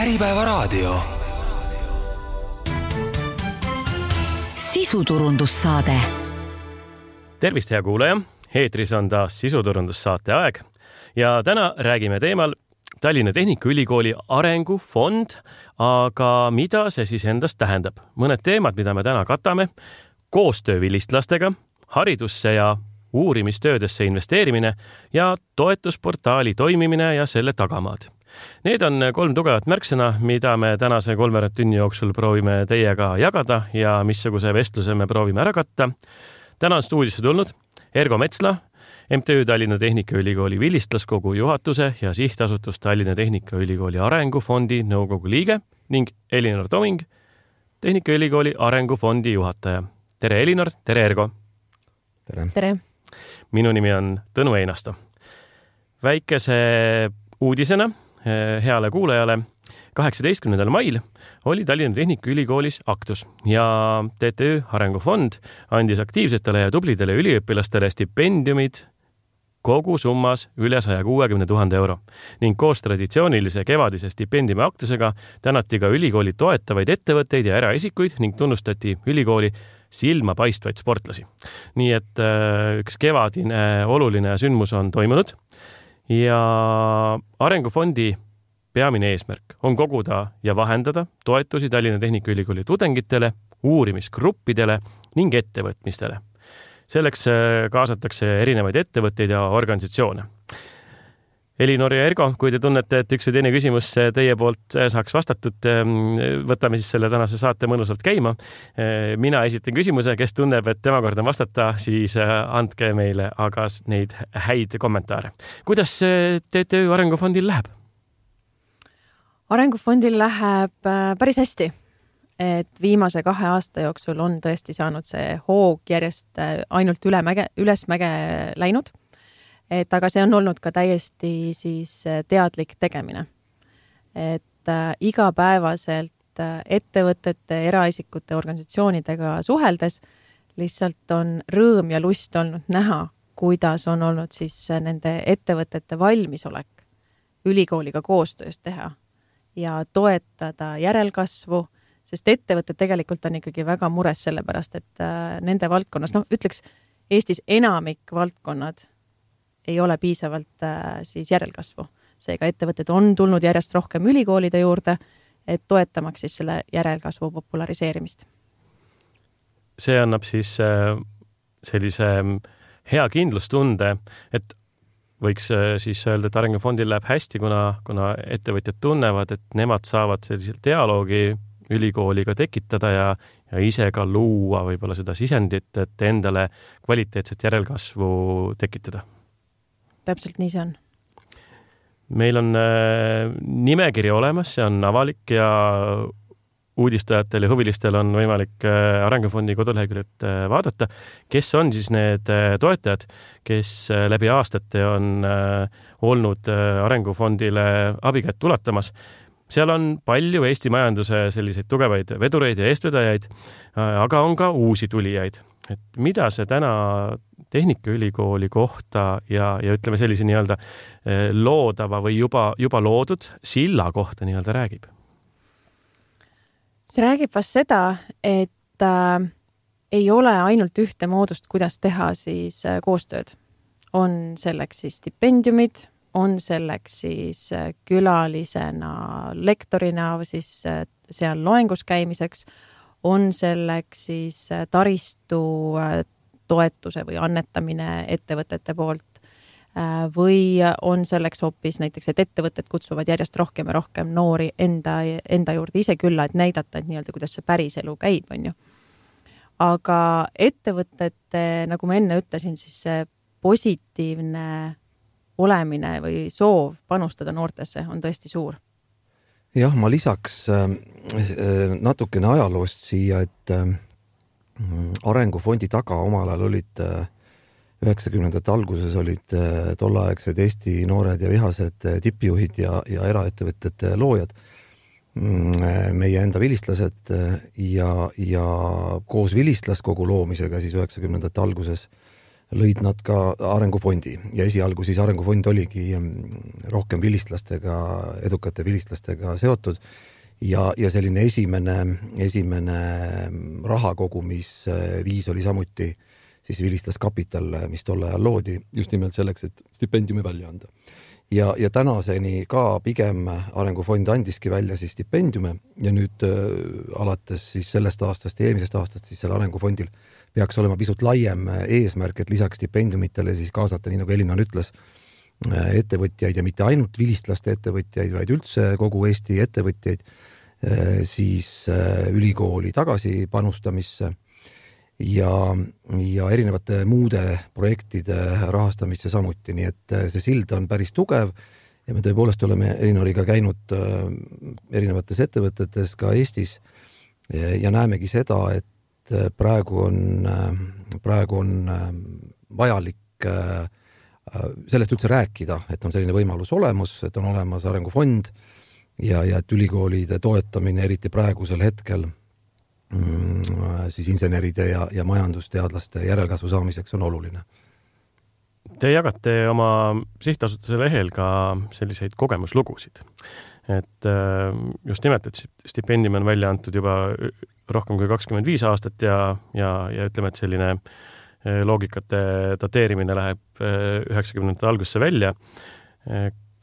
Äripäevaraadio. sisuturundussaade. tervist, hea kuulaja, eetris on taas sisuturundussaate aeg ja täna räägime teemal Tallinna Tehnikaülikooli arengufond, aga mida see siis endast tähendab? mõned teemad, mida me täna katame, koostöö vilistlastega, haridusse ja uurimistöödesse investeerimine ja toetusportaali toimimine ja selle tagamaad. Need on kolm tugevat märksõna, mida me tänase kolmveerand tunni jooksul proovime teiega jagada ja missuguse vestluse me proovime ära katta. täna on stuudiosse tulnud Ergo Metsla, MTÜ Tallinna Tehnikaülikooli vilistlaskogu juhatuse ja sihtasutus Tallinna Tehnikaülikooli Arengufondi nõukogu liige ning Elinor Toming, Tehnikaülikooli Arengufondi juhataja. tere, Elinor, tere, Ergo! tere, tere.! minu nimi on Tõnu Einasto. väikese uudisena heale kuulajale, kaheksateistkümnendal mail oli Tallinna Tehnikaülikoolis aktus ja TTÜ Arengufond andis aktiivsetele ja tublidele üliõpilastele stipendiumid kogusummas üle saja kuuekümne tuhande euro. Ning koos traditsioonilise kevadise stipendiumi aktusega tänati ka ülikooli toetavaid ettevõtteid ja eraisikuid ning tunnustati ülikooli silmapaistvaid sportlasi. nii et äh, üks kevadine oluline sündmus on toimunud ja Arengufondi peamine eesmärk on koguda ja vahendada toetusi Tallinna Tehnikaülikooli tudengitele, uurimisgruppidele ning ettevõtmistele. selleks äh, kaasatakse erinevaid ettevõtteid ja organisatsioone Elinor ja Ergo, kui te tunnete, et üks või teine küsimus teie poolt saaks vastatud, võtame siis selle tänase saate mõnusalt käima. mina esitan küsimuse, kes tunneb, et tema kord on vastata, siis andke meile aga neid häid kommentaare. kuidas TTÜ Arengufondil läheb? arengufondil läheb äh, päris hästi. et viimase kahe aasta jooksul on tõesti saanud see hoog järjest ainult üle mäge, ülesmäge läinud et aga see on olnud ka täiesti siis äh, teadlik tegemine. et äh, igapäevaselt äh, ettevõtete, eraisikute, organisatsioonidega suheldes lihtsalt on rõõm ja lust olnud näha, kuidas on olnud siis nende ettevõtete valmisolek ülikooliga koostöös teha ja toetada järelkasvu, sest ettevõtted tegelikult on ikkagi väga mures selle pärast, et nende valdkonnas, noh, ütleks Eestis enamik valdkonnad ei ole piisavalt äh, siis järelkasvu. seega ettevõtted on tulnud järjest rohkem ülikoolide juurde, et toetamaks siis selle järelkasvu populariseerimist. see annab siis äh, sellise mm, hea kindlustunde, et võiks äh, siis öelda, et Arengufondil läheb hästi, kuna, kuna ettevõtjad tunnevad, et nemad saavad sellise dialoogi ülikooliga tekitada ja, ja ise ka luua võib-olla seda sisendit, et endale kvaliteetset järelkasvu tekitada täpselt nii see on. meil on äh, nimekiri olemas, see on avalik ja uudistajatel ja huvilistel on võimalik äh, Arengufondi koduleheküljelt äh, vaadata, kes on siis need äh, toetajad, kes äh, läbi aastate on äh, olnud äh, Arengufondile abikätt ulatamas. seal on palju Eesti majanduse selliseid tugevaid vedureid ja eestvedajaid, äh, aga on ka uusi tulijaid et mida see täna Tehnikaülikooli kohta ja, ja ütleme sellise nii-öelda eh, loodava või juba, juba loodud silla kohta nii-öelda räägib? see räägib vast seda, et äh, ei ole ainult ühte moodust, kuidas teha siis äh, koostööd. on selleks siis stipendiumid, on selleks siis äh, külalisena lektorina siis äh, seal loengus käimiseks on selleks siis äh, taristu äh, toetuse või annetamine ettevõtete poolt äh, või on selleks hoopis näiteks, et ettevõtted kutsuvad järjest rohkem ja rohkem noori enda, enda juurde ise külla, et näidata, et nii-öelda, kuidas see päriselu käib, on ju. aga ettevõtete, nagu ma enne ütlesin, siis see positiivne olemine või soov panustada noortesse on tõesti suur jah, ma lisaks äh, äh, natukene ajaloost siia, et äh, arengufondi taga omal ajal olid üheksakümnendate alguses olid tolleaegsed Eesti noored ja vihased tippjuhid ja, ja eraettevõtete loojad, mm, meie enda vilistlased ja, ja koos vilistlaskogu loomisega siis üheksakümnendate alguses lõid nad ka Arengufondi ja esialgu siis Arengufond oligi mm, rohkem vilistlastega, edukate vilistlastega seotud ja, ja selline esimene, esimene raha kogumisviis oli samuti siis vilistlaskapital, mis tol ajal loodi just nimelt selleks, et stipendiumi välja anda. ja, ja tänaseni ka pigem Arengufond andiski välja siis stipendiume ja nüüd äh, alates siis sellest aastast ja eelmisest aastast siis seal Arengufondil peaks olema pisut laiem eesmärk, et lisaks stipendiumitele siis kaasata, nii nagu Elinar ütles, äh, ettevõtjaid ja mitte ainult vilistlaste ettevõtjaid, vaid üldse kogu Eesti ettevõtjaid Äh, siis äh, ülikooli tagasipanustamisse ja, ja erinevate muude projektide rahastamisse samuti, nii et äh, see sild on päris tugev ja me tõepoolest oleme Elinoriga käinud erinevates ettevõtetes ka Eestis ja näemegi seda, et praegu on, praegu on vajalik sellest üldse rääkida, et on selline võimalus olemas, et on olemas arengufond ja, ja et ülikoolide toetamine, eriti praegusel hetkel mm, siis inseneride ja, ja majandusteadlaste järelkasvu saamiseks on oluline. Te jagate oma sihtasutuse lehel ka selliseid kogemuslugusid, et äh, just nimelt, et stipendium on välja antud juba rohkem kui kakskümmend viis aastat ja, ja, ja ütleme, et selline äh, loogikate dateerimine läheb äh, üheksakümnendate algusesse välja.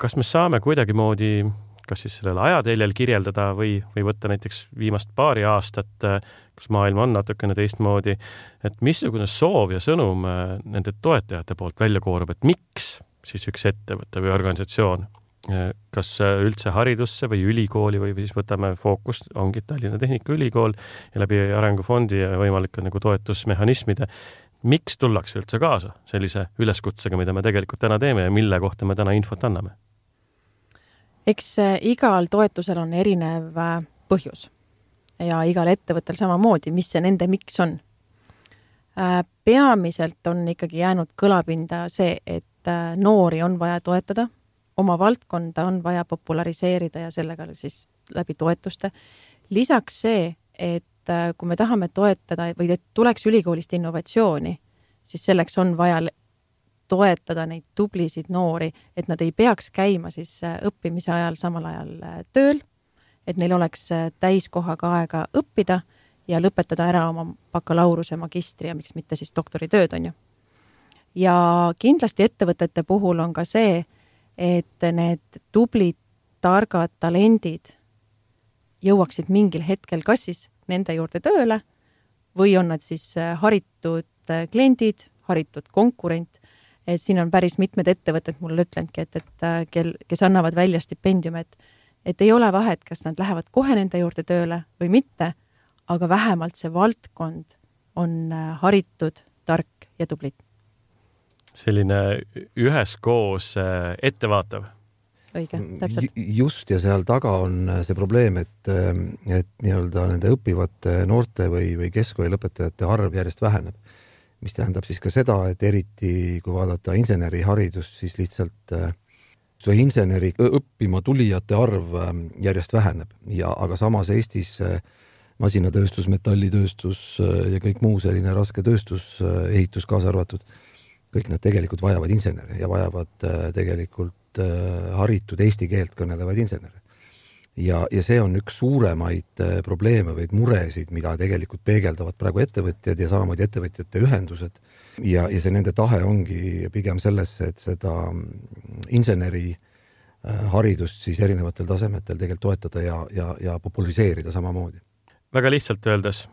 kas me saame kuidagimoodi kas siis sellel ajateljel kirjeldada või, või võtta näiteks viimast paari aastat, kus maailm on natukene teistmoodi, et missugune soov ja sõnum nende toetajate poolt välja koorub, et miks siis üks ettevõte või organisatsioon, kas äh, üldse haridusse või ülikooli või, siis võtame fookus, ongi Tallinna Tehnikaülikool ja läbi Arengufondi ja võimalike nagu toetusmehhanismide, miks tullakse üldse kaasa sellise üleskutsega, mida me tegelikult täna teeme ja mille kohta me täna infot anname? eks äh, igal toetusel on erinev äh, põhjus ja igal ettevõttel samamoodi, mis see nende miks on. Äh, peamiselt on ikkagi jäänud kõlapinda see, et noori on vaja toetada, oma valdkonda on vaja populariseerida ja sellega siis läbi toetuste. lisaks see, et kui me tahame toetada või et tuleks ülikoolist innovatsiooni, siis selleks on vaja toetada neid tublisid noori, et nad ei peaks käima siis äh, õppimise ajal samal ajal äh, tööl, et neil oleks äh, täiskohaga aega õppida ja lõpetada ära oma bakalaureuse, magistri ja miks mitte siis doktoritööd, on ju. ja kindlasti ettevõtete puhul on ka see, et need tublid, targad talendid jõuaksid mingil hetkel kas siis nende juurde tööle või on nad siis haritud kliendid, haritud konkurent et siin on päris mitmed ettevõtted mulle ütlenudki, et, et äh, kel, kes annavad välja stipendiume, et et ei ole vahet, kas nad lähevad kohe nende juurde tööle või mitte, aga vähemalt see valdkond on äh, haritud, tark ja tubli. Selline üheskoos äh, ettevaatav. Õige, täpselt. just, ja seal taga on see probleem, et, et nii-öelda nende õppivate noorte või, või keskkooli lõpetajate arv järjest väheneb. Mis tähendab siis ka seda, et eriti kui vaadata inseneriharidust, siis lihtsalt äh, või inseneri õppima tulijate arv ähm, järjest väheneb. Ja, aga samas Eestis äh, masinatööstus, metallitööstus äh, ja kõik muu selline raske tööstus, ehitus kaasa arvatud, kõik nad tegelikult vajavad insenere ja vajavad tegelikult haritud eesti keelt kõnelevaid insenere ja, ja see on üks suuremaid äh, probleeme või muresid, mida tegelikult peegeldavad praegu ettevõtjad ja samamoodi ettevõtjate ühendused. ja, ja see nende tahe ongi pigem sellesse, et seda mm, inseneri äh, haridust siis erinevatel tasemetel tegelikult toetada ja, ja, ja populariseerida samamoodi. väga lihtsalt öeldes,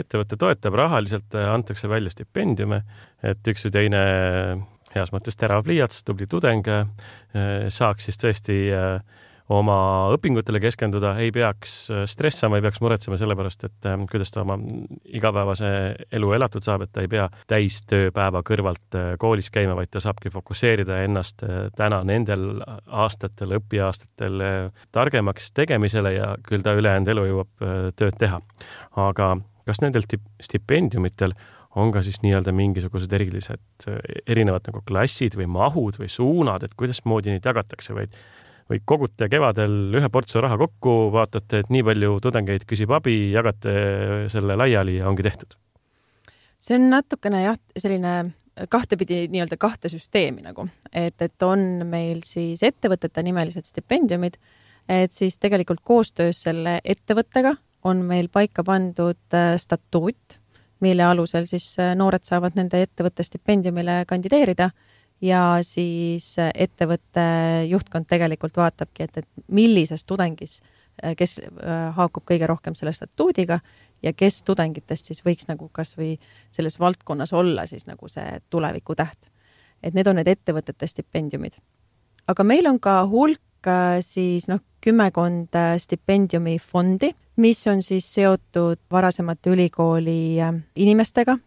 ettevõte toetab rahaliselt, antakse välja stipendiume, et üks või teine heas mõttes terav pliiats, tubli tudeng äh, saaks siis tõesti äh, oma õpingutele keskenduda, ei peaks äh, stressama, ei peaks muretsema selle pärast, et ähm, kuidas ta oma igapäevase elu elatud saab, et ta ei pea täistööpäeva kõrvalt äh, koolis käima, vaid ta saabki fokusseerida ennast äh, täna nendel aastatel, õpiaastatel targemaks tegemisele ja küll ta ülejäänud elu jõuab tööd teha. aga kas nendel stipendiumitel on ka siis nii-öelda mingisugused erilised, erinevad nagu klassid või mahud või suunad, et kuidasmoodi neid jagatakse, vaid või kogute kevadel ühe portsu raha kokku, vaatate, et nii palju tudengeid küsib abi, jagate selle laiali ja ongi tehtud? see on natukene jah, selline kahtepidi nii-öelda kahte süsteemi nagu, et, et on meil siis ettevõtete nimelised stipendiumid, et siis tegelikult koostöös selle ettevõttega on meil paika pandud äh, statuut, mille alusel siis äh, noored saavad nende ettevõtte stipendiumile kandideerida ja siis äh, ettevõtte juhtkond tegelikult vaatabki, et, et millises tudengis, kes haakub kõige rohkem selle statuudiga ja kes tudengitest siis võiks nagu kasvõi selles valdkonnas olla siis nagu see tulevikutäht. et need on need ettevõtete stipendiumid. aga meil on ka hulk siis noh, kümmekond stipendiumifondi, mis on siis seotud varasemate ülikooli äh, inimestega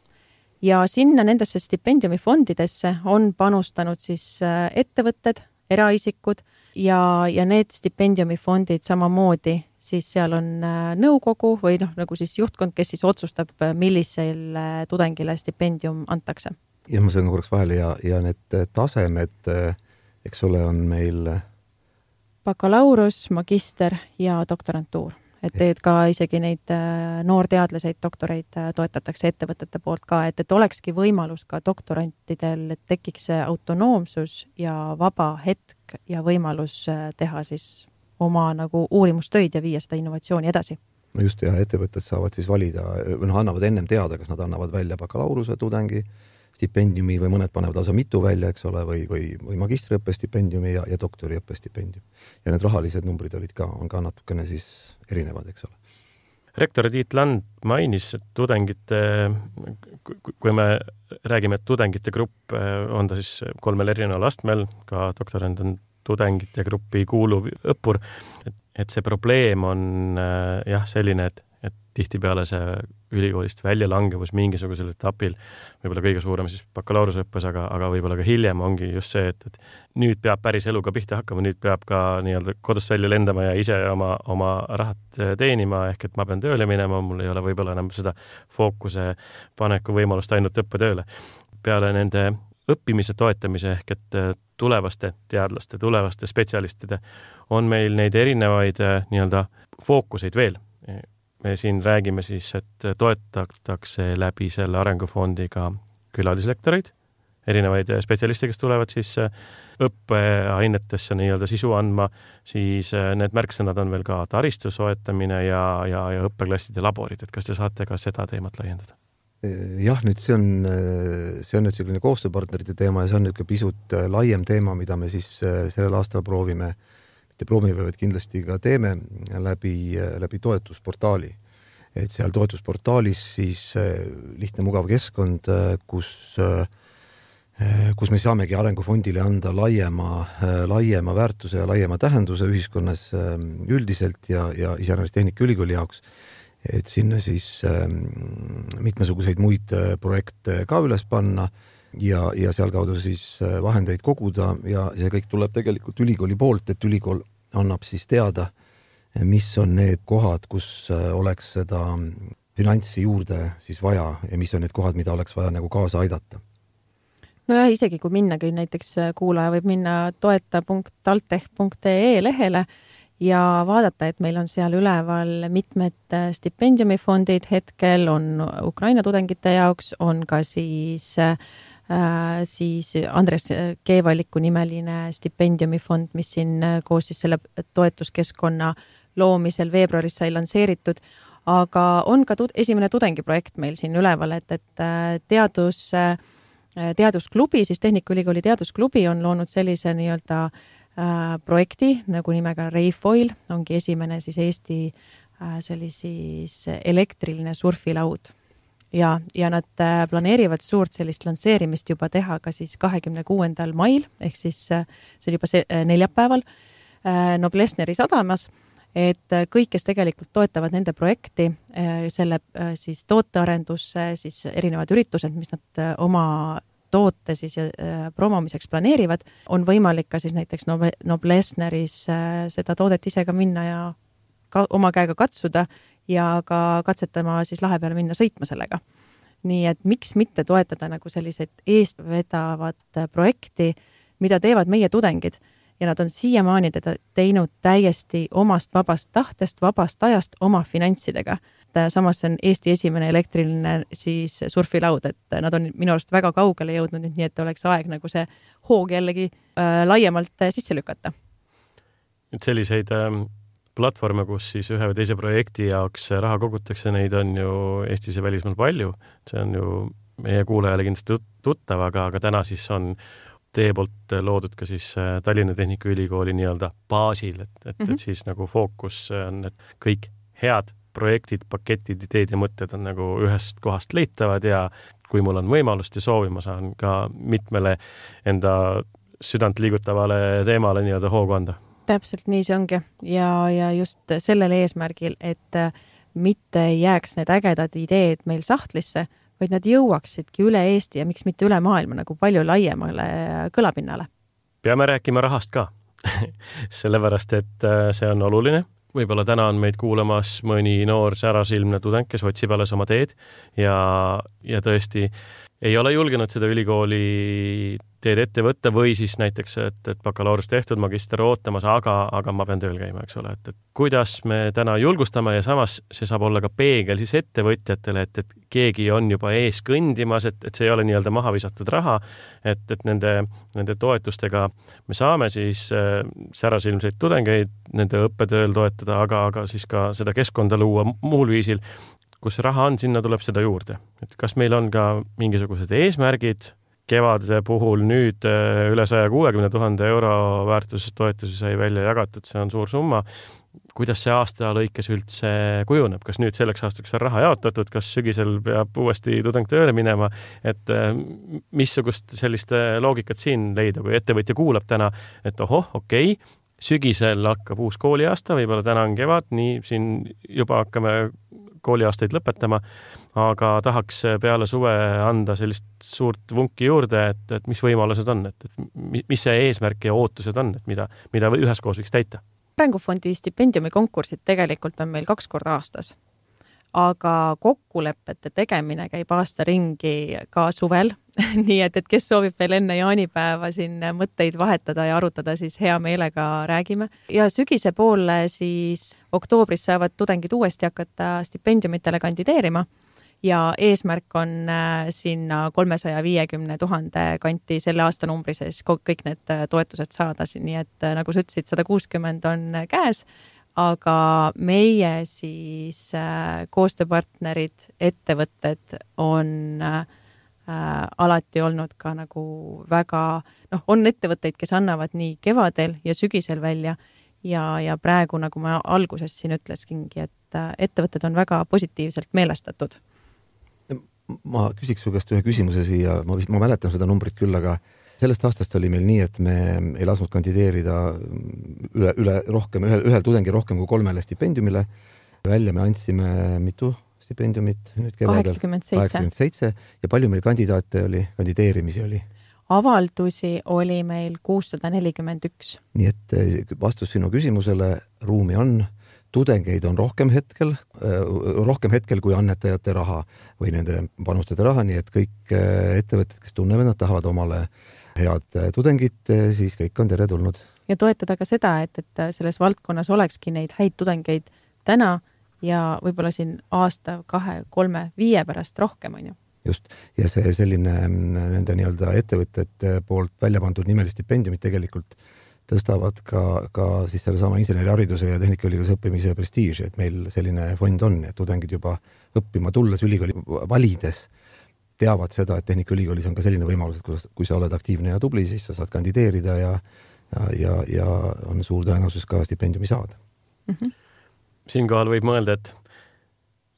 ja sinna nendesse stipendiumifondidesse on panustanud siis äh, ettevõtted, eraisikud ja, ja need stipendiumifondid samamoodi, siis seal on nõukogu või noh, nagu siis juhtkond, kes siis otsustab, millisele tudengile stipendium antakse. ja ma segan korraks vahele ja, ja need tasemed, eks ole, on meil bakalaureus, magister ja doktorantuur. Et teed ka isegi neid äh, noorteadlaseid, doktoreid äh, toetatakse ettevõtete poolt ka, et, et olekski võimalus ka doktorantidel, et tekiks see autonoomsus ja vaba hetk ja võimalus äh, teha siis oma nagu uurimustöid ja viia seda innovatsiooni edasi. No just ja ettevõtted saavad siis valida või noh, annavad ennem teada, kas nad annavad välja bakalaureuse tudengi stipendiumi või mõned panevad lausa mitu välja, eks ole, või, või, või magistriõppe stipendiumi ja, ja doktoriõppe stipendium. ja need rahalised numbrid olid ka, on ka natukene siis erinevad, eks ole. rektor Tiit Land mainis, et tudengite, kui me räägime, et tudengite grupp on ta siis kolmel erineval astmel, ka doktorant on tudengite gruppi kuuluv õppur, et, et see probleem on jah, selline, et et tihtipeale see ülikoolist väljalangevus mingisugusel etapil, võib-olla kõige suurem siis bakalaureuseõppes, aga, aga võib-olla ka hiljem ongi just see, et, et nüüd peab päris eluga pihta hakkama, nüüd peab ka nii-öelda kodust välja lendama ja ise oma, oma rahat teenima, ehk et ma pean tööle minema, mul ei ole võib-olla enam seda fookuse paneku võimalust ainult õppetööle. peale nende õppimise toetamise ehk et tulevaste teadlaste, tulevaste spetsialistide on meil neid erinevaid nii-öelda fookuseid veel me siin räägime siis, et toetatakse läbi selle arengufondiga külalislektoreid, erinevaid spetsialiste, kes tulevad siis äh, õppeainetesse nii-öelda sisu andma, siis äh, need märksõnad on veel ka taristu soetamine ja, ja, ja õppeklasside laborid, et kas te saate ka seda teemat laiendada? jah, nüüd see on, see on nüüd selline koostööpartnerite teema ja see on niisugune pisut äh, laiem teema, mida me siis sellel aastal proovime äh, vaid kindlasti ka teeme läbi, läbi toetusportaali. et seal toetusportaalis siis äh, lihtne mugav keskkond, äh, kus, äh, kus me saamegi Arengufondile anda laiema, laiema väärtuse ja laiema tähenduse ühiskonnas üldiselt ja, ja iseäranis Tehnikaülikooli jaoks et sinna siis mitmesuguseid muid projekte ka üles panna ja, ja sealkaudu siis äh, vahendeid koguda ja see kõik tuleb tegelikult ülikooli poolt, et ülikool annab siis teada, mis on need kohad, kus äh, oleks seda finantsi juurde siis vaja ja mis on need kohad, mida oleks vaja nagu kaasa aidata. Nojah, isegi kui minnagi, näiteks äh, kuulaja võib minna toeta.altech.ee lehele ja vaadata, et meil on seal üleval mitmed stipendiumifondid, hetkel on Ukraina tudengite jaoks, on ka siis siis Andres Keevaliku nimeline stipendiumifond, mis siin äh, koos siis selle toetuskeskkonna loomisel veebruaris sai lansseeritud, aga on ka tud-, esimene tudengiprojekt meil siin üleval, et, et äh, teadus, teadusklubi, siis Tehnikaülikooli teadusklubi on loonud sellise nii-öelda projekti nagu nimega Reifoil, ongi esimene siis Eesti sellises elektriline surfilaud ja, ja nad äh, planeerivad suurt sellist lansseerimist juba teha ka siis kahekümne kuuendal mail ehk siis äh, see on juba see äh, neljapäeval Noblessneri sadamas et kõik, kes tegelikult toetavad nende projekti, selle siis tootearendusse, siis erinevad üritused, mis nad oma toote siis promomiseks planeerivad, on võimalik ka siis näiteks Noblessneris seda toodet ise ka minna ja ka oma käega katsuda ja ka katsetama siis lahe peale minna sõitma sellega. nii et miks mitte toetada nagu selliseid eestvedavat projekti, mida teevad meie tudengid ja nad on siiamaani teda teinud täiesti omast vabast tahtest, vabast ajast oma finantsidega. äh, samas see on Eesti esimene elektriline siis surfilaud, et nad on minu arust väga kaugele jõudnud, nii et oleks aeg nagu see hoog jällegi äh, laiemalt sisse lükata. et selliseid ähm, platvorme, kus siis ühe või teise projekti jaoks raha kogutakse, neid on ju Eestis ja välismaal palju, see on ju meie kuulajale kindlasti tuttav, aga, aga täna siis on teie poolt loodud ka siis äh, Tallinna Tehnikaülikooli nii-öelda baasil, et, et mm, -hmm. et mhm. siis nagu fookus on, et kõik head projektid, paketid, ideed ja mõtted on nagu ühest kohast leitavad ja kui mul on võimalust ja soovi, ma saan ka mitmele enda südant liigutavale teemale nii-öelda hoogu anda. Täpselt nii see ongi ja, ja just sellel eesmärgil, et äh, mitte ei jääks need ägedad ideed meil sahtlisse, vaid nad jõuaksidki üle Eesti ja miks mitte üle maailma nagu palju laiemale kõlapinnale. peame rääkima rahast ka sellepärast, et äh, see on oluline. võib-olla täna on meid kuulamas mõni noor särasilmne tudeng, kes otsib alles oma teed ja, ja tõesti ei ole julgenud seda ülikooli teed ette võtta või siis näiteks, et, et bakalaureus tehtud, magister ootamas, aga, aga ma pean tööl käima, eks ole, et, et kuidas me täna julgustame ja samas see saab olla ka peegel siis ettevõtjatele, et, et keegi on juba ees kõndimas, et, et see ei ole nii-öelda maha visatud raha, et, et nende, nende toetustega me saame siis äh, särasilmseid tudengeid nende õppetööl toetada, aga, aga siis ka seda keskkonda luua muul viisil, kus raha on, sinna tuleb seda juurde. et kas meil on ka mingisugused eesmärgid kevade puhul nüüd äh, üle saja kuuekümne tuhande euro väärtuses toetusi sai välja jagatud, see on suur summa. kuidas see aasta lõikes üldse kujuneb, kas nüüd selleks aastaks on raha jaotatud, kas sügisel peab uuesti tudeng tööle minema, et äh, missugust sellist äh, loogikat siin leida, kui ettevõtja kuulab täna, et ohoh, okei okay,, sügisel hakkab uus kooliaasta, võib-olla täna on kevad, nii siin juba hakkame kooliaastaid lõpetama aga tahaks peale suve anda sellist suurt vunki juurde, et, et mis võimalused on, et, et mis see eesmärk ja ootused on, et mida, mida üheskoos võiks täita? arengufondi stipendiumi konkursid tegelikult on meil kaks korda aastas, aga kokkulepete tegemine käib aasta ringi ka suvel nii et, et kes soovib veel enne jaanipäeva siin mõtteid vahetada ja arutada, siis hea meelega räägime. ja sügise poole siis oktoobris saavad tudengid uuesti hakata stipendiumitele kandideerima ja eesmärk on äh, sinna kolmesaja viiekümne tuhande kanti selle aastanumbri sees kõik need äh, toetused saada, nii et äh, nagu sa ütlesid, sada kuuskümmend on käes, aga meie siis koostööpartnerid, ettevõtted on alati olnud ka nagu väga noh, on ettevõtteid, kes annavad nii kevadel ja sügisel välja ja, ja praegu, nagu ma alguses siin ütlesingi, et ettevõtted on väga positiivselt meelestatud ma küsiks su käest ühe küsimuse siia, ma vist, ma mäletan seda numbrit küll, aga sellest aastast oli meil nii, et me ei lasknud kandideerida üle, üle rohkem, ühel, ühel tudengil rohkem kui kolmele stipendiumile. välja me andsime mitu stipendiumit nüüd kevadel? kaheksakümmend seitse. ja palju meil kandidaate oli, kandideerimisi oli? Avaldusi oli meil kuussada nelikümmend üks. nii et vastus sinu küsimusele, ruumi on tudengeid on rohkem hetkel, äh, rohkem hetkel kui annetajate raha või nende panustajate raha, nii et kõik äh, ettevõtted, kes tunnevad, nad tahavad omale head tudengit, siis kõik on teretulnud. ja toetada ka seda, et, et selles valdkonnas olekski neid häid tudengeid täna ja võib-olla siin aasta, kahe, kolme, viie pärast rohkem, on ju just, ja see selline mm, nende nii-öelda ettevõtete poolt välja pandud nimelised stipendiumid tegelikult tõstavad ka, ka siis sellesama insenerihariduse ja Tehnikaülikoolis õppimise prestiiži, et meil selline fond on, et tudengid juba õppima tulles ülikooli valides teavad seda, et Tehnikaülikoolis on ka selline võimalus, et kui, kui sa oled aktiivne ja tubli, siis sa saad kandideerida ja ja, ja, ja on suur tõenäosus ka stipendiumi saada mm. -hmm. siinkohal võib mõelda, et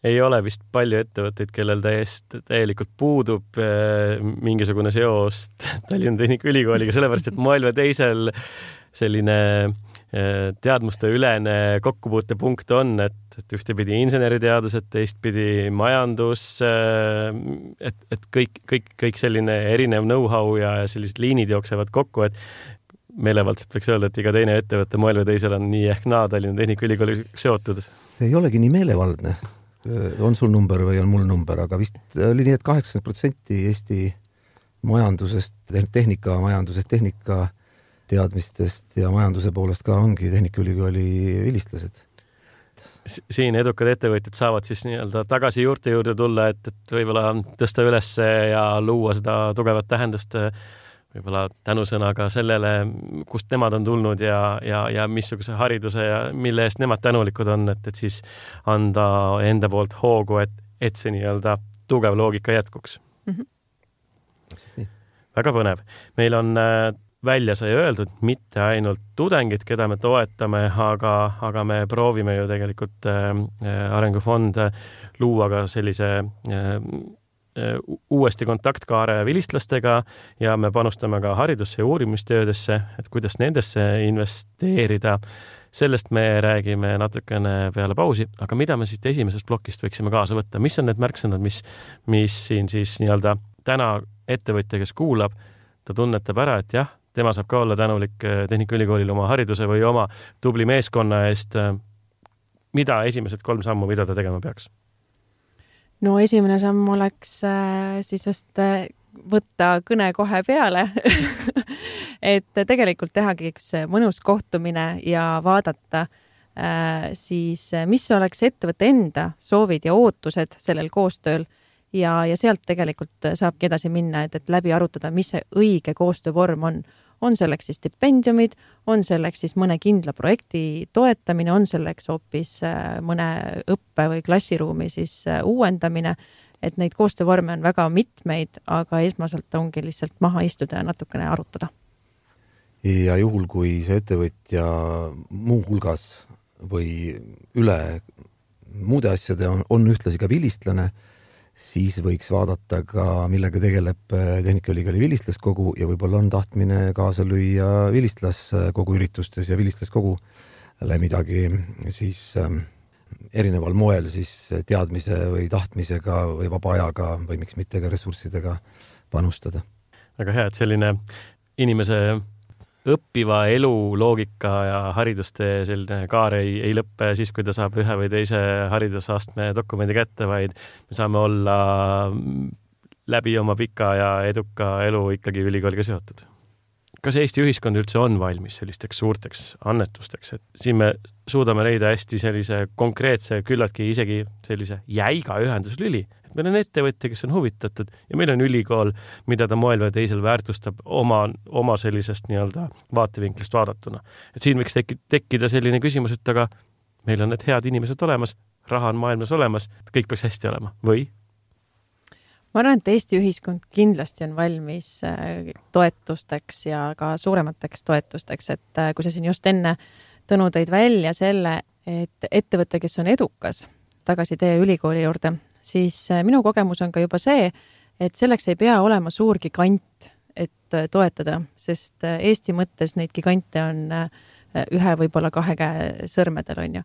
ei ole vist palju ettevõtteid, kellel täiesti, täielikult puudub äh, mingisugune seos Tallinna Tehnikaülikooliga, sellepärast et või teisel selline eh, teadmusteülene kokkupuutepunkt on, et, et ühtepidi inseneriteadused, teistpidi majandus, eh, et, et kõik, kõik, kõik selline erinev know-how ja sellised liinid jooksevad kokku, et meelevaldselt võiks öelda, et iga teine ettevõte moel või teisel on nii ehk naa Tallinna Tehnikaülikooliga seotud. see ei olegi nii meelevaldne. On sul number või on mul number, aga vist oli nii et, et kaheksakümmend protsenti Eesti majandusest, tehnikamajandusest, tehnika, tehnika teadmistest ja majanduse poolest ka ongi Tehnikaülikooli vilistlased. siin edukad ettevõtjad saavad siis nii-öelda tagasi juurte juurde tulla, et, et võib-olla tõsta üles ja luua seda tugevat tähendust võib-olla tänusõnaga sellele, kust nemad on tulnud ja, ja, ja missuguse hariduse ja mille eest nemad tänulikud on, et, et siis anda enda poolt hoogu, et, et see nii-öelda tugev loogika jätkuks mm. -hmm. väga põnev. meil on äh, välja sai öeldud, mitte ainult tudengid, keda me toetame, aga, aga me proovime ju tegelikult äh, äh arengufonde luua ka sellise äh, uuesti kontaktkaare vilistlastega ja me panustame ka haridusse ja uurimistöödesse, et kuidas nendesse investeerida. sellest me räägime natukene peale pausi, aga mida me siit esimesest plokist võiksime kaasa võtta, mis on need märksõnad, mis, mis siin siis nii-öelda täna ettevõtja, kes kuulab, ta tunnetab ära, et jah tema saab ka olla tänulik äh, Tehnikaülikoolile oma hariduse või oma tubli meeskonna eest. Äh, mida esimesed kolm sammu, mida ta tegema peaks? No esimene samm oleks äh, siis just võtta kõne kohe peale. Et tegelikult tehagi üks mõnus kohtumine ja vaadata siis, mis oleks ettevõtte enda soovid ja ootused sellel koostööl. Ja, ja sealt tegelikult saabki edasi minna, et, et läbi arutada, mis see õige koostöövorm on on selleks siis stipendiumid, on selleks siis mõne kindla projekti toetamine, on selleks hoopis äh, mõne õppe või klassiruumi siis äh, uuendamine. et neid koostöövorme on väga mitmeid, aga esmaselt ongi lihtsalt maha istuda ja natukene arutada. ja juhul, kui see ettevõtja muuhulgas või üle muude asjade on, on ühtlasi ka vilistlane siis võiks vaadata ka, millega tegeleb äh, Tehnikaülikooli vilistlaskogu ja võib-olla on tahtmine kaasa lüüa vilistlaskogu üritustes ja vilistlaskogule midagi siis ähm, erineval moel siis teadmise või tahtmisega või vaba ajaga või miks mitte ka ressurssidega panustada. väga hea, et selline inimese õppiva elu loogika ja haridustee selline kaar ei, ei lõppe siis, kui ta saab ühe või teise haridusastme dokumendi kätte, vaid me saame olla läbi oma pika ja eduka elu ikkagi ülikooliga seotud. kas Eesti ühiskond üldse on valmis sellisteks suurteks annetusteks, et siin me suudame leida hästi sellise konkreetse, küllaltki isegi sellise jäiga ühenduslüli meil on ettevõtja, kes on huvitatud ja meil on ülikool, mida ta moel või teisel väärtustab oma, oma sellisest nii-öelda vaatevinklist vaadatuna. et siin võiks tekki, tekkida selline küsimus, et aga meil on need head inimesed olemas, raha on maailmas olemas, kõik peaks hästi olema või? ma arvan, et Eesti ühiskond kindlasti on valmis äh, toetusteks ja ka suuremateks toetusteks, et äh, kui sa siin just enne, Tõnu, tõid välja selle, et ettevõte, kes on edukas, tagasi teie ülikooli juurde, siis äh, minu kogemus on ka juba see, et selleks ei pea olema suur gigant, et äh, toetada, sest äh, Eesti mõttes neid gigante on ühe, võib-olla kahe käe sõrmedel, on ju.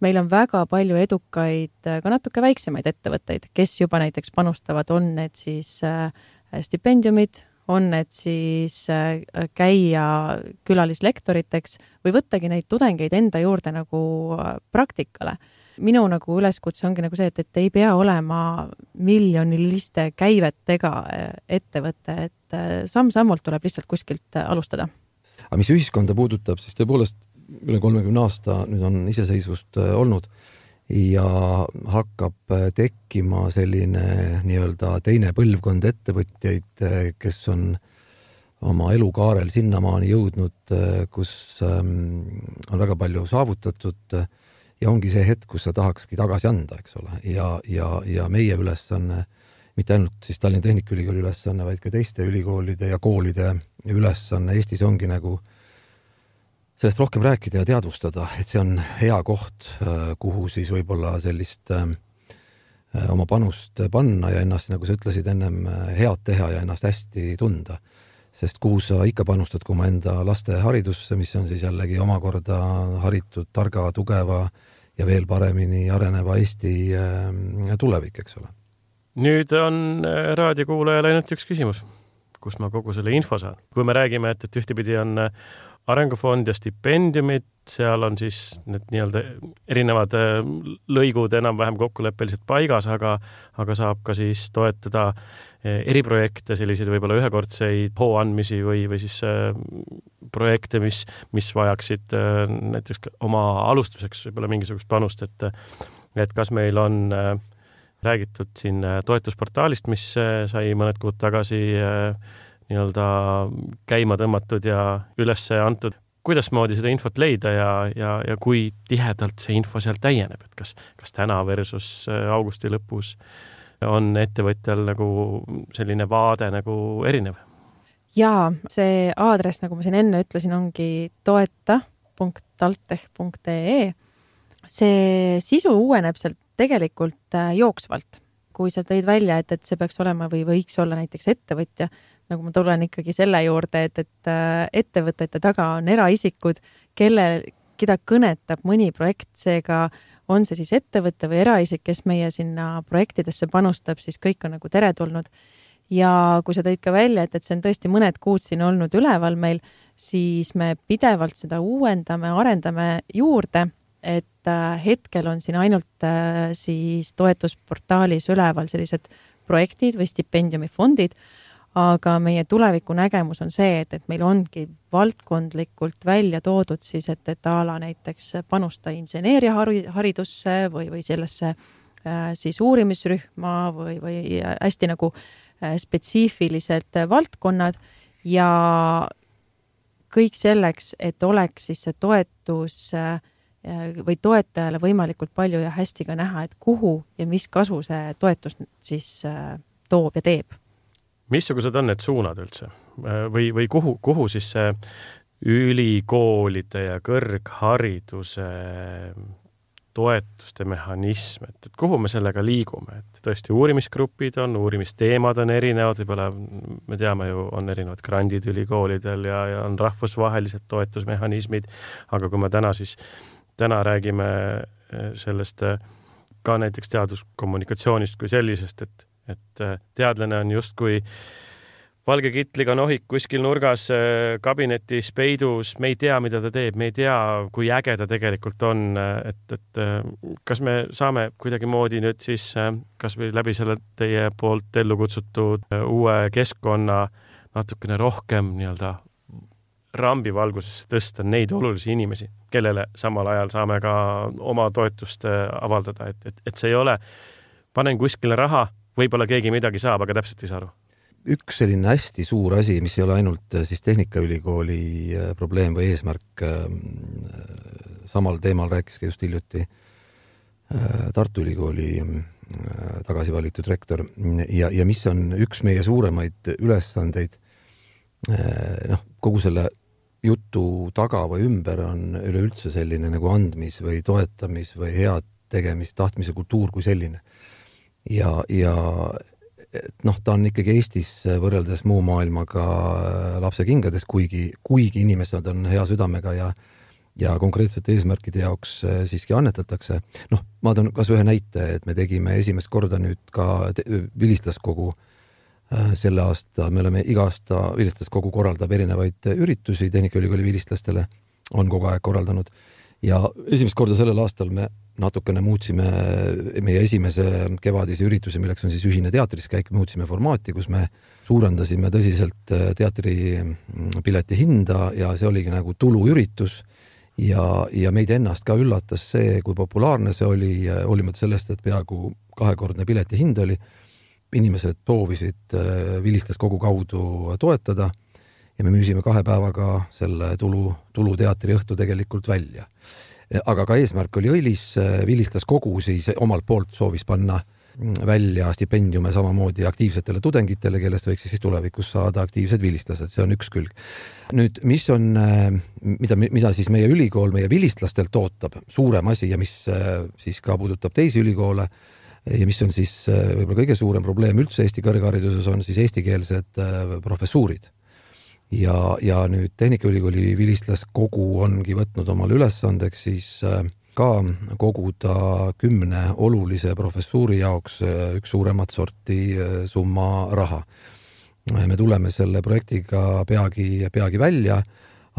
meil on väga palju edukaid, ka natuke väiksemaid ettevõtteid, kes juba näiteks panustavad, on need siis stipendiumid, on need siis käia külalislektoriteks või võttagi neid tudengeid enda juurde nagu praktikale minu nagu üleskutse ongi nagu see, et, et ei pea olema miljoniliste käivetega äh, ettevõte, et äh, samm-sammult tuleb lihtsalt kuskilt äh, alustada. aga mis ühiskonda puudutab, siis tõepoolest üle kolmekümne aasta nüüd on iseseisvust olnud ja hakkab tekkima selline nii-öelda teine põlvkond ettevõtjaid, kes on oma elukaarel sinnamaani jõudnud, kus ähm, on väga palju saavutatud ja ongi see hetk, kus sa tahakski tagasi anda, eks ole, ja, ja, ja meie ülesanne, mitte ainult siis Tallinna Tehnikaülikooli ülesanne, vaid ka teiste ülikoolide ja koolide ülesanne Eestis ongi nagu sellest rohkem rääkida ja teadvustada, et see on hea koht, kuhu siis võib-olla sellist oma panust panna ja ennast, nagu sa ütlesid ennem, head teha ja ennast hästi tunda sest kuhu sa ikka panustad, kui oma enda laste haridusse, mis on siis jällegi omakorda haritud, targa, tugeva ja veel paremini areneva Eesti äh, tulevik, eks ole. nüüd on äh, raadiokuulajal ainult üks küsimus, kust ma kogu selle info saan. kui me räägime, et, et ühtepidi on, arengufond ja stipendiumid, seal on siis need nii-öelda erinevad äh, lõigud enam-vähem kokkuleppeliselt paigas, aga, aga saab ka siis toetada äh, eriprojekte, selliseid võib-olla ühekordseid hoo andmisi või, või siis äh, projekte, mis, mis vajaksid äh, näiteks oma alustuseks võib-olla mingisugust panust, et et kas meil on äh, räägitud siin äh, toetusportaalist, mis äh, sai mõned kuud tagasi äh, nii-öelda käima tõmmatud ja üles antud. kuidasmoodi seda infot leida ja, ja, ja kui tihedalt see info seal täieneb, et kas, kas täna versus augusti lõpus on ettevõtjal nagu selline vaade nagu erinev? jaa, see aadress, nagu ma siin enne ütlesin, ongi toeta.taltech.ee. see sisu uueneb sealt tegelikult äh, jooksvalt. kui sa tõid välja, et, et see peaks olema või võiks olla näiteks ettevõtja, nagu ma tulen ikkagi selle juurde, et, et äh, ettevõtete taga on eraisikud, kelle, keda kõnetab mõni projekt, seega on see siis ettevõte või eraisik, kes meie sinna projektidesse panustab, siis kõik on nagu teretulnud. ja kui sa tõid ka välja, et, et see on tõesti mõned kuud siin olnud üleval meil, siis me pidevalt seda uuendame, arendame juurde, et äh, hetkel on siin ainult äh, siis toetusportaalis üleval sellised projektid või stipendiumifondid aga meie tuleviku nägemus on see, et, et meil ongi valdkondlikult välja toodud siis, et, et a la näiteks panusta inseneeriaharidusse või, või sellesse äh, siis uurimisrühma või, või hästi nagu spetsiifilised valdkonnad ja kõik selleks, et oleks siis see toetus äh, või toetajale võimalikult palju ja hästi ka näha, et kuhu ja mis kasu see toetus siis toob ja teeb. Missugused on need suunad üldse? Või, või kuhu, kuhu siis see ülikoolide ja kõrghariduse toetuste mehhanism, et, et kuhu me sellega liigume, et tõesti uurimisgrupid on, uurimisteemad on erinevad, võib-olla me teame ju, on erinevad grandid ülikoolidel ja, ja on rahvusvahelised toetusmehhanismid, aga kui me täna siis, täna räägime eh, sellest eh, ka näiteks teaduskommunikatsioonist kui sellisest, et et äh, teadlane on justkui valge kitliga nohik kuskil nurgas kabinetis peidus, me ei tea, mida ta teeb, me ei tea, kui äge ta tegelikult on, et, et kas me saame kuidagimoodi nüüd siis kasvõi läbi selle teie poolt ellu kutsutud uue keskkonna natukene rohkem nii-öelda rambivalgusesse tõsta neid olulisi inimesi, kellele samal ajal saame ka oma toetust avaldada, et, et, et see ei ole, panen kuskile raha võib-olla keegi midagi saab, aga täpselt ei saa aru. üks selline hästi suur asi, mis ei ole ainult äh, siis Tehnikaülikooli äh, probleem või eesmärk, ähm, äh, samal teemal rääkis ka just hiljuti Tartu Ülikooli tagasi valitud rektor ja, ja mis on üks meie suuremaid ülesandeid, noh, kogu selle jutu taga või ümber on üleüldse selline nagu andmis või toetamis või head tegemist, tahtmise kultuur kui selline ja, ja noh, ta on ikkagi Eestis võrreldes muu maailmaga lapsekingades, kuigi, kuigi inimesed on hea südamega ja ja konkreetsete eesmärkide jaoks siiski annetatakse. noh, ma toon kasvõi ühe näite, et me tegime esimest korda nüüd ka vilistlaskogu äh, selle aasta, me oleme iga aasta, vilistlaskogu korraldab erinevaid üritusi Tehnikaülikooli vilistlastele, on kogu aeg korraldanud ja esimest korda sellel aastal me natukene muutsime meie esimese kevadise ürituse, milleks on siis ühine teatris käik, muutsime formaati, kus me suurendasime tõsiselt äh, teatripileti mm, hinda ja see oligi nagu tuluüritus ja, ja meid ennast ka üllatas see, kui populaarne see oli, hoolimata sellest, et peaaegu kahekordne pileti hind oli. Inimesed soovisid äh, Vilistlaskogu kaudu toetada ja me müüsime kahe päevaga selle tulu, tuluteatri õhtu tegelikult välja. Aga ka eesmärk oli õilis, vilistas kogu siis omalt poolt soovis panna välja stipendiume samamoodi aktiivsetele tudengitele, kellest võiks siis tulevikus saada aktiivsed vilistlased, see on üks külg. nüüd, mis on, mida, mida siis meie ülikool meie vilistlastelt ootab, suurem asi ja mis siis ka puudutab teisi ülikoole ja mis on siis võib-olla kõige suurem probleem üldse Eesti kõrghariduses, on siis eestikeelsed professuurid ja, ja nüüd Tehnikaülikooli vilistlaskogu ongi võtnud omale ülesandeks siis äh, ka koguda kümne olulise professuuri jaoks äh, üks suuremat sorti äh, summa raha. me tuleme selle projektiga peagi, peagi välja,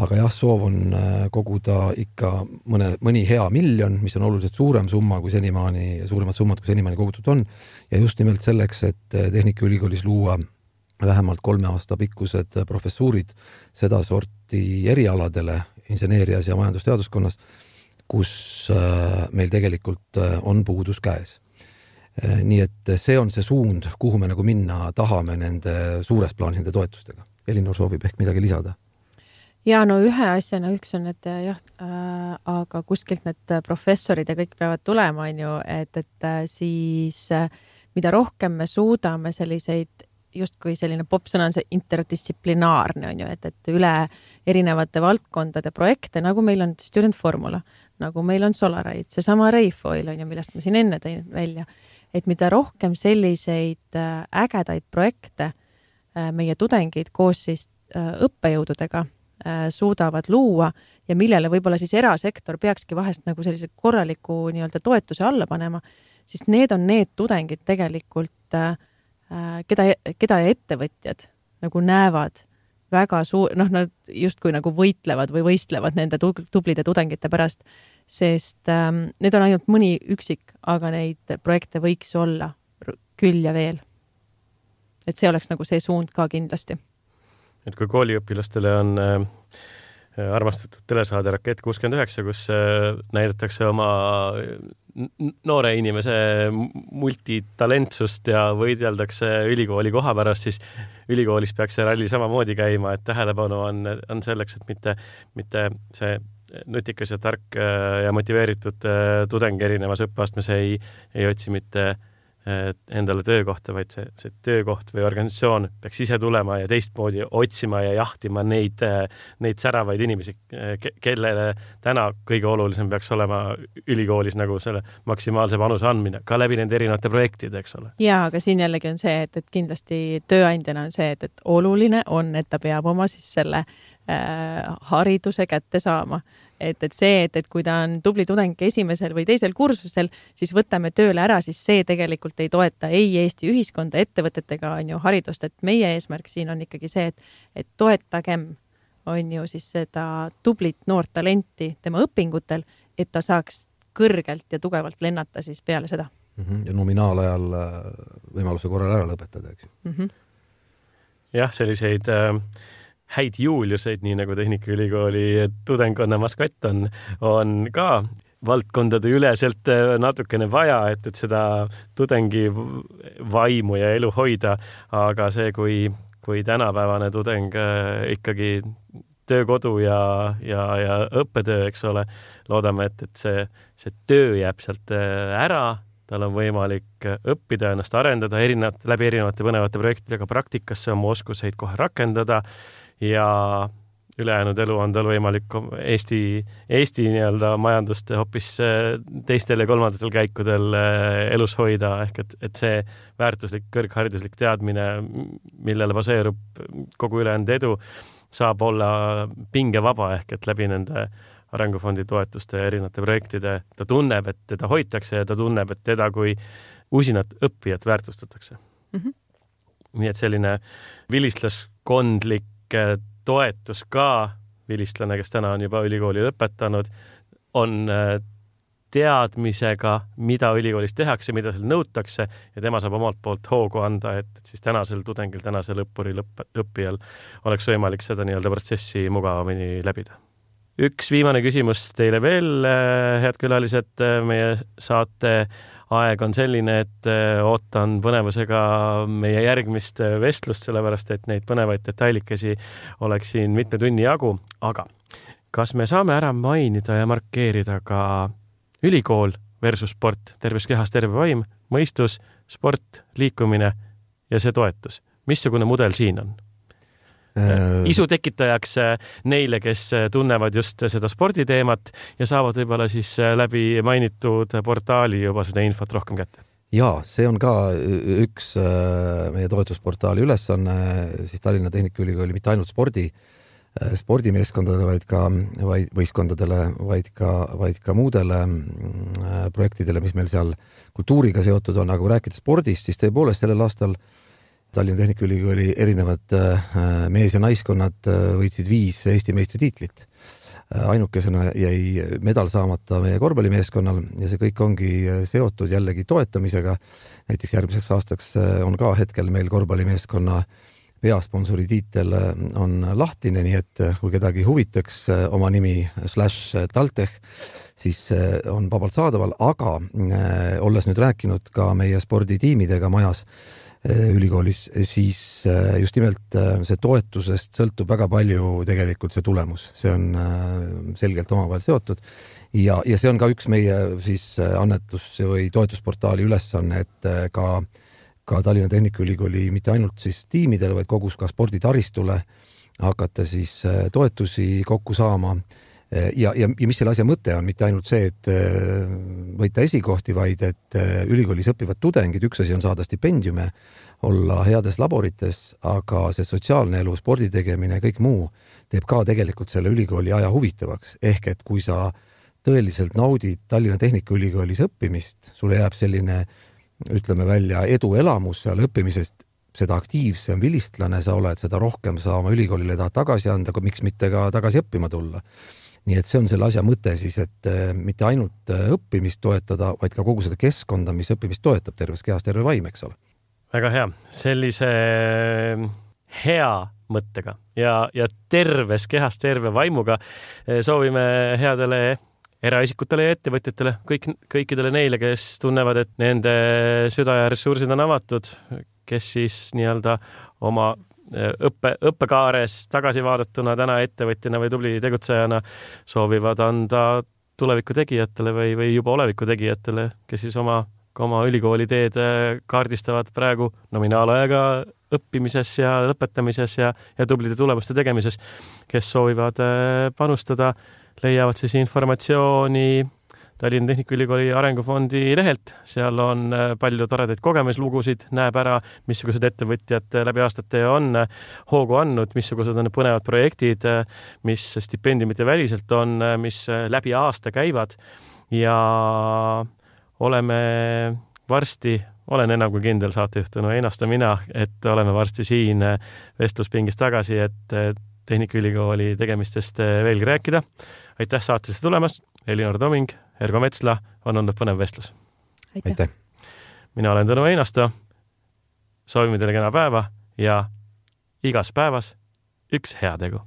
aga jah, soov on koguda ikka mõne, mõni hea miljon, mis on oluliselt suurem summa kui senimaani, suuremad summad, kui senimaani kogutud on. ja just nimelt selleks, et Tehnikaülikoolis luua vähemalt kolme aasta pikkused professuurid sedasorti erialadele inseneerias ja majandusteaduskonnas, kus äh, meil tegelikult äh, on puudus käes. Äh, nii et see on see suund, kuhu me nagu minna tahame nende suures plaanis nende toetustega. Elinor soovib ehk midagi lisada? Ja no ühe asjana, üks on, et jah äh,, aga kuskilt need professorid ja kõik peavad tulema, on ju, et, et siis äh, mida rohkem me suudame selliseid justkui selline popsõna on see interdistsiplinaarne on ju, et, et üle erinevate valdkondade projekte, nagu meil on Student Formula, nagu meil on Solarite, seesama Rayfoil on ju, millest ma siin enne tõin välja, et mida rohkem selliseid äh, ägedaid projekte äh, meie tudengid koos siis äh, õppejõududega suudavad luua ja millele võib-olla siis erasektor peakski vahest nagu sellise korraliku nii-öelda toetuse alla panema, siis need on need tudengid tegelikult äh, Äh, keda, keda ettevõtjad nagu näevad väga suur, noh, nad justkui nagu võitlevad või võistlevad nende tublide tudengite pärast, sest ähm, need on ainult mõni üksik, aga neid projekte võiks olla küll ja veel. et see oleks nagu see suund ka kindlasti. Et kui kooliõpilastele on äh, armastatud telesaade Rakett kuuskümmend üheksa, kus äh, näidatakse oma noore inimese multitalentsust ja võideldakse ülikooli koha pärast, siis ülikoolis peaks see ralli samamoodi käima, et tähelepanu on, on selleks, et mitte, mitte see nutikas ja tark ja motiveeritud äh, tudeng erinevas õppeastmes ei, ei otsi mitte äh, endale töökohta, vaid see, see töökoht või organisatsioon peaks ise tulema ja teistmoodi otsima ja jahtima neid, neid säravaid inimesi, kellele täna kõige olulisem peaks olema ülikoolis nagu selle maksimaalse panuse andmine, ka läbi nende erinevate projektide, eks ole. jaa, aga siin jällegi on see, et, et kindlasti tööandjana on see, et, et oluline on, et ta peab oma siis selle äh, hariduse kätte saama et, et see, et, et kui ta on tubli tudeng esimesel või teisel kursusel, siis võtame tööle ära, siis see tegelikult ei toeta ei Eesti ühiskonda, ettevõtet ega on ju haridust, et meie eesmärk siin on ikkagi see, et, et toetagem on ju siis seda tublit noort talenti tema õpingutel, et ta saaks kõrgelt ja tugevalt lennata siis peale seda mm. -hmm. ja nominaalajal äh, võimaluse korral ära lõpetada, eks ju mm -hmm.. jah, selliseid äh, häid Juliuseid, nii nagu Tehnikaülikooli tudengkonna maskott on, on ka valdkondade üleselt äh, natukene vaja, et, et seda tudengi vaimu ja elu hoida, aga see, kui, kui tänapäevane tudeng äh, ikkagi töökodu ja, ja, ja õppetöö, eks ole, loodame, et, et see, see töö jääb sealt äh, ära, tal on võimalik õppida, ennast arendada erinevate, läbi erinevate põnevate projektidega praktikasse oma oskuseid kohe rakendada ja ülejäänud elu on tal võimalik Eesti, Eesti nii-öelda majandust hoopis äh, teistel ja kolmandatel käikudel äh, elus hoida, ehk et, et see väärtuslik kõrghariduslik teadmine, millele baseerub kogu ülejäänud edu, saab olla pingevaba, ehk et läbi nende arengufondi toetuste erinevate projektide ta tunneb, et teda hoitakse ja ta tunneb, et teda kui usinat õppijat väärtustatakse mm. -hmm. nii et selline vilistlaskondlik toetus ka, vilistlane, kes täna on juba ülikooli lõpetanud, on äh, teadmisega, mida ülikoolis tehakse, mida seal nõutakse ja tema saab omalt poolt hoogu anda, et, et siis tänasel tudengil, tänasel õppuril, õpp-, õppijal oleks võimalik seda nii-öelda protsessi mugavamini läbida. üks viimane küsimus teile veel, äh, head külalised, äh, meie saate aeg on selline, et äh, ootan põnevusega meie järgmist äh, vestlust, sellepärast et neid põnevaid detailikesi oleks siin mitme tunni jagu, aga kas me saame ära mainida ja markeerida ka ülikool versus sport, terves kehas terve vaim, mõistus, sport, liikumine ja see toetus. missugune mudel siin on? Äh, isu tekitajaks äh, neile, kes äh, tunnevad just seda sporditeemat ja saavad võib-olla siis läbi mainitud portaali juba seda infot rohkem kätte. Ja see on ka üks meie toetusportaali ülesanne siis Tallinna Tehnikaülikooli mitte ainult spordi, spordimeeskondadele, vaid ka, vaid võistkondadele, vaid ka, vaid ka muudele projektidele, mis meil seal kultuuriga seotud on, aga kui rääkida spordist, siis tõepoolest sellel aastal Tallinna Tehnikaülikooli erinevad mees- ja naiskonnad võitsid viis Eesti meistritiitlit ainukesena jäi medal saamata meie korvpallimeeskonnal ja see kõik ongi seotud jällegi toetamisega. näiteks järgmiseks aastaks on ka hetkel meil korvpallimeeskonna peasponsori tiitel on lahtine, nii et kui kedagi huvitaks oma nimi slaš TalTech, siis on vabalt saadaval, aga olles nüüd rääkinud ka meie sporditiimidega majas Äh, ülikoolis, siis äh, just nimelt äh, see toetusest sõltub väga palju tegelikult see tulemus, see on selgelt omavahel seotud. ja, ja see on ka üks meie siis annetus või toetusportaali ülesanne, et ka, ka Tallinna Tehnikaülikooli mitte ainult siis tiimidele, vaid kogus ka sporditaristule hakata siis toetusi kokku saama ja, ja, ja mis selle asja mõte on, mitte ainult see, et äh, võita esikohti, vaid et äh, ülikoolis õppivad tudengid, üks asi on saada stipendiume, olla heades laborites, aga see sotsiaalne elu, spordi tegemine kõik muu teeb ka tegelikult selle ülikooli aja huvitavaks, ehk et kui sa tõeliselt naudid Tallinna Tehnikaülikoolis õppimist, sulle jääb selline ütleme välja eduelamus seal õppimisest, seda aktiivsem vilistlane sa oled, seda rohkem sa oma ülikoolile tahad tagasi anda, miks mitte ka tagasi õppima tulla nii et see on selle asja mõte siis, et äh, mitte ainult äh, õppimist toetada, vaid ka kogu seda keskkonda, mis õppimist toetab, terves kehas terve vaim, eks ole. väga hea, sellise äh, hea mõttega ja, ja terves kehas terve vaimuga soovime headele eraisikutele ja ettevõtjatele, kõik, kõikidele neile, kes tunnevad, et nende süda ja ressursid on avatud, kes siis nii-öelda oma õppe, õppekaares tagasi vaadatuna täna ettevõtjana või tubli tegutsejana soovivad anda tuleviku tegijatele või, või juba oleviku tegijatele, kes siis oma, oma ülikooli teed kaardistavad praegu nominaalajaga õppimises ja lõpetamises ja, ja tublide tulemuste tegemises, kes soovivad äh, panustada, leiavad siis informatsiooni Tallinna Tehnikaülikooli Arengufondi lehelt, seal on äh, palju toredaid kogemuslugusid, näeb ära, missugused ettevõtjad äh, läbi aastate on äh, hoogu andnud, missugused on põnevad projektid, mis stipendiumite väliselt on, mis läbi aasta käivad. Ja oleme varsti olen enam kui kindel saatejuht Tõnu Einasto mina, et oleme varsti siin vestluspingis tagasi, et Tehnikaülikooli tegemistest veelgi rääkida. aitäh saatesse tulemast, Elinor Toming Ergo Metsla, on olnud põnev vestlus. aitäh! mina olen Tõnu Einasto. soovime teile kena päeva ja igas päevas üks heategu